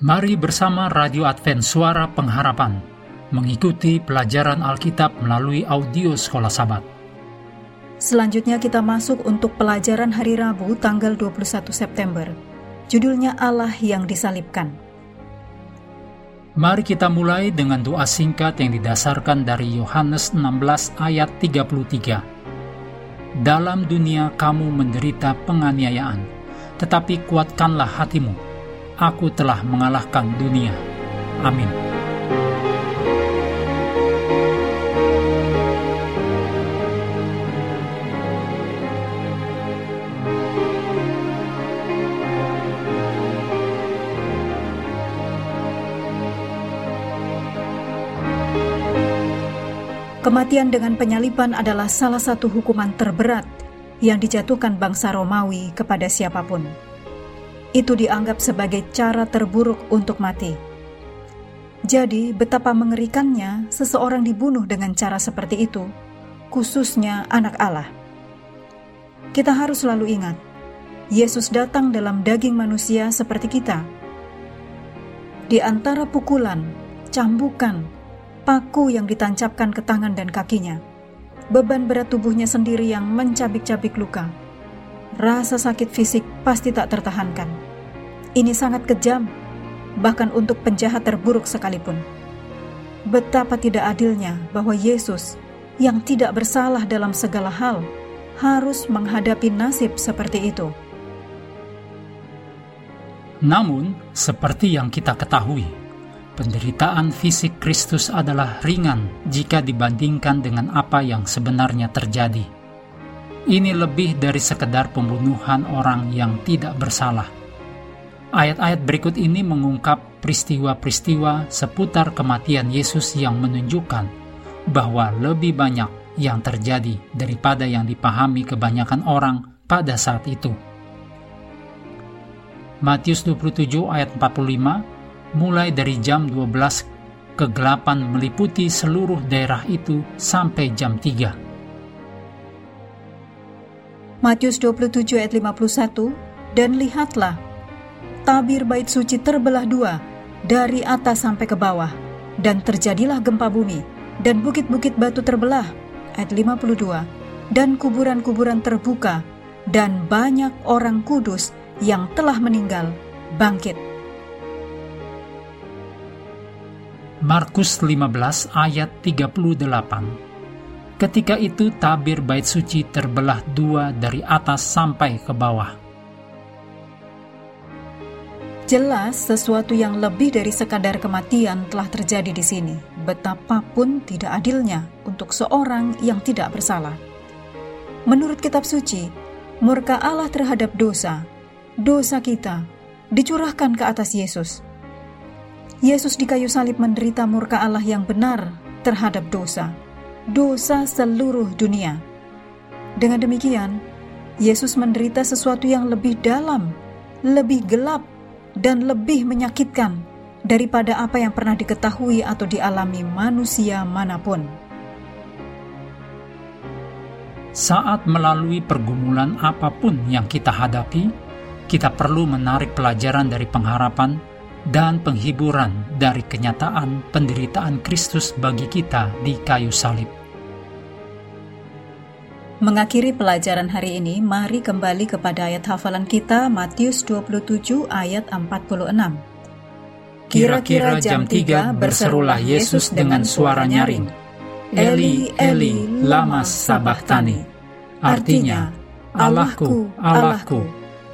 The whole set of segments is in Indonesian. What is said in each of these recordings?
Mari bersama Radio Advent Suara Pengharapan mengikuti pelajaran Alkitab melalui audio Sekolah Sabat. Selanjutnya kita masuk untuk pelajaran hari Rabu tanggal 21 September. Judulnya Allah yang disalibkan. Mari kita mulai dengan doa singkat yang didasarkan dari Yohanes 16 ayat 33. Dalam dunia kamu menderita penganiayaan, tetapi kuatkanlah hatimu aku telah mengalahkan dunia. Amin. Kematian dengan penyaliban adalah salah satu hukuman terberat yang dijatuhkan bangsa Romawi kepada siapa pun itu dianggap sebagai cara terburuk untuk mati. Jadi, betapa mengerikannya seseorang dibunuh dengan cara seperti itu, khususnya anak Allah. Kita harus selalu ingat, Yesus datang dalam daging manusia seperti kita. Di antara pukulan, cambukan, paku yang ditancapkan ke tangan dan kakinya, beban berat tubuhnya sendiri yang mencabik-cabik luka, rasa sakit fisik pasti tak tertahankan. Ini sangat kejam, bahkan untuk penjahat terburuk sekalipun. Betapa tidak adilnya bahwa Yesus yang tidak bersalah dalam segala hal harus menghadapi nasib seperti itu. Namun, seperti yang kita ketahui, penderitaan fisik Kristus adalah ringan jika dibandingkan dengan apa yang sebenarnya terjadi ini lebih dari sekedar pembunuhan orang yang tidak bersalah. Ayat-ayat berikut ini mengungkap peristiwa-peristiwa seputar kematian Yesus yang menunjukkan bahwa lebih banyak yang terjadi daripada yang dipahami kebanyakan orang pada saat itu. Matius 27 ayat 45 mulai dari jam 12 kegelapan meliputi seluruh daerah itu sampai jam 3 Matius 27 ayat 51, Dan lihatlah, tabir bait suci terbelah dua, dari atas sampai ke bawah, dan terjadilah gempa bumi, dan bukit-bukit batu terbelah, ayat 52, dan kuburan-kuburan terbuka, dan banyak orang kudus yang telah meninggal bangkit. Markus 15 ayat 38 Ketika itu tabir bait suci terbelah dua dari atas sampai ke bawah. Jelas sesuatu yang lebih dari sekadar kematian telah terjadi di sini. Betapapun tidak adilnya untuk seorang yang tidak bersalah. Menurut kitab suci, murka Allah terhadap dosa, dosa kita, dicurahkan ke atas Yesus. Yesus di kayu salib menderita murka Allah yang benar terhadap dosa dosa seluruh dunia. Dengan demikian, Yesus menderita sesuatu yang lebih dalam, lebih gelap, dan lebih menyakitkan daripada apa yang pernah diketahui atau dialami manusia mana pun. Saat melalui pergumulan apa pun yang kita hadapi, kita perlu menarik pelajaran dari pengharapan dan penghiburan dari kenyataan penderitaan Kristus bagi kita di kayu salib. Mengakhiri pelajaran hari ini, mari kembali kepada ayat hafalan kita Matius 27 ayat 46. Kira-kira jam 3 berserulah Yesus dengan suara nyaring, Eli, Eli, lama sabachthani. Artinya, Allahku, Allahku,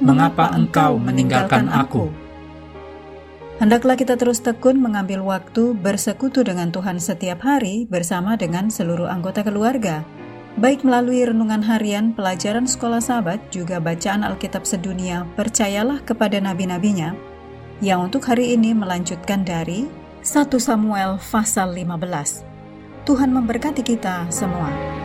mengapa engkau meninggalkan aku? Hendaklah kita terus tekun mengambil waktu bersekutu dengan Tuhan setiap hari bersama dengan seluruh anggota keluarga, baik melalui renungan harian, pelajaran sekolah sahabat, juga bacaan Alkitab sedunia, percayalah kepada nabi-nabinya, yang untuk hari ini melanjutkan dari 1 Samuel pasal 15. Tuhan memberkati kita semua.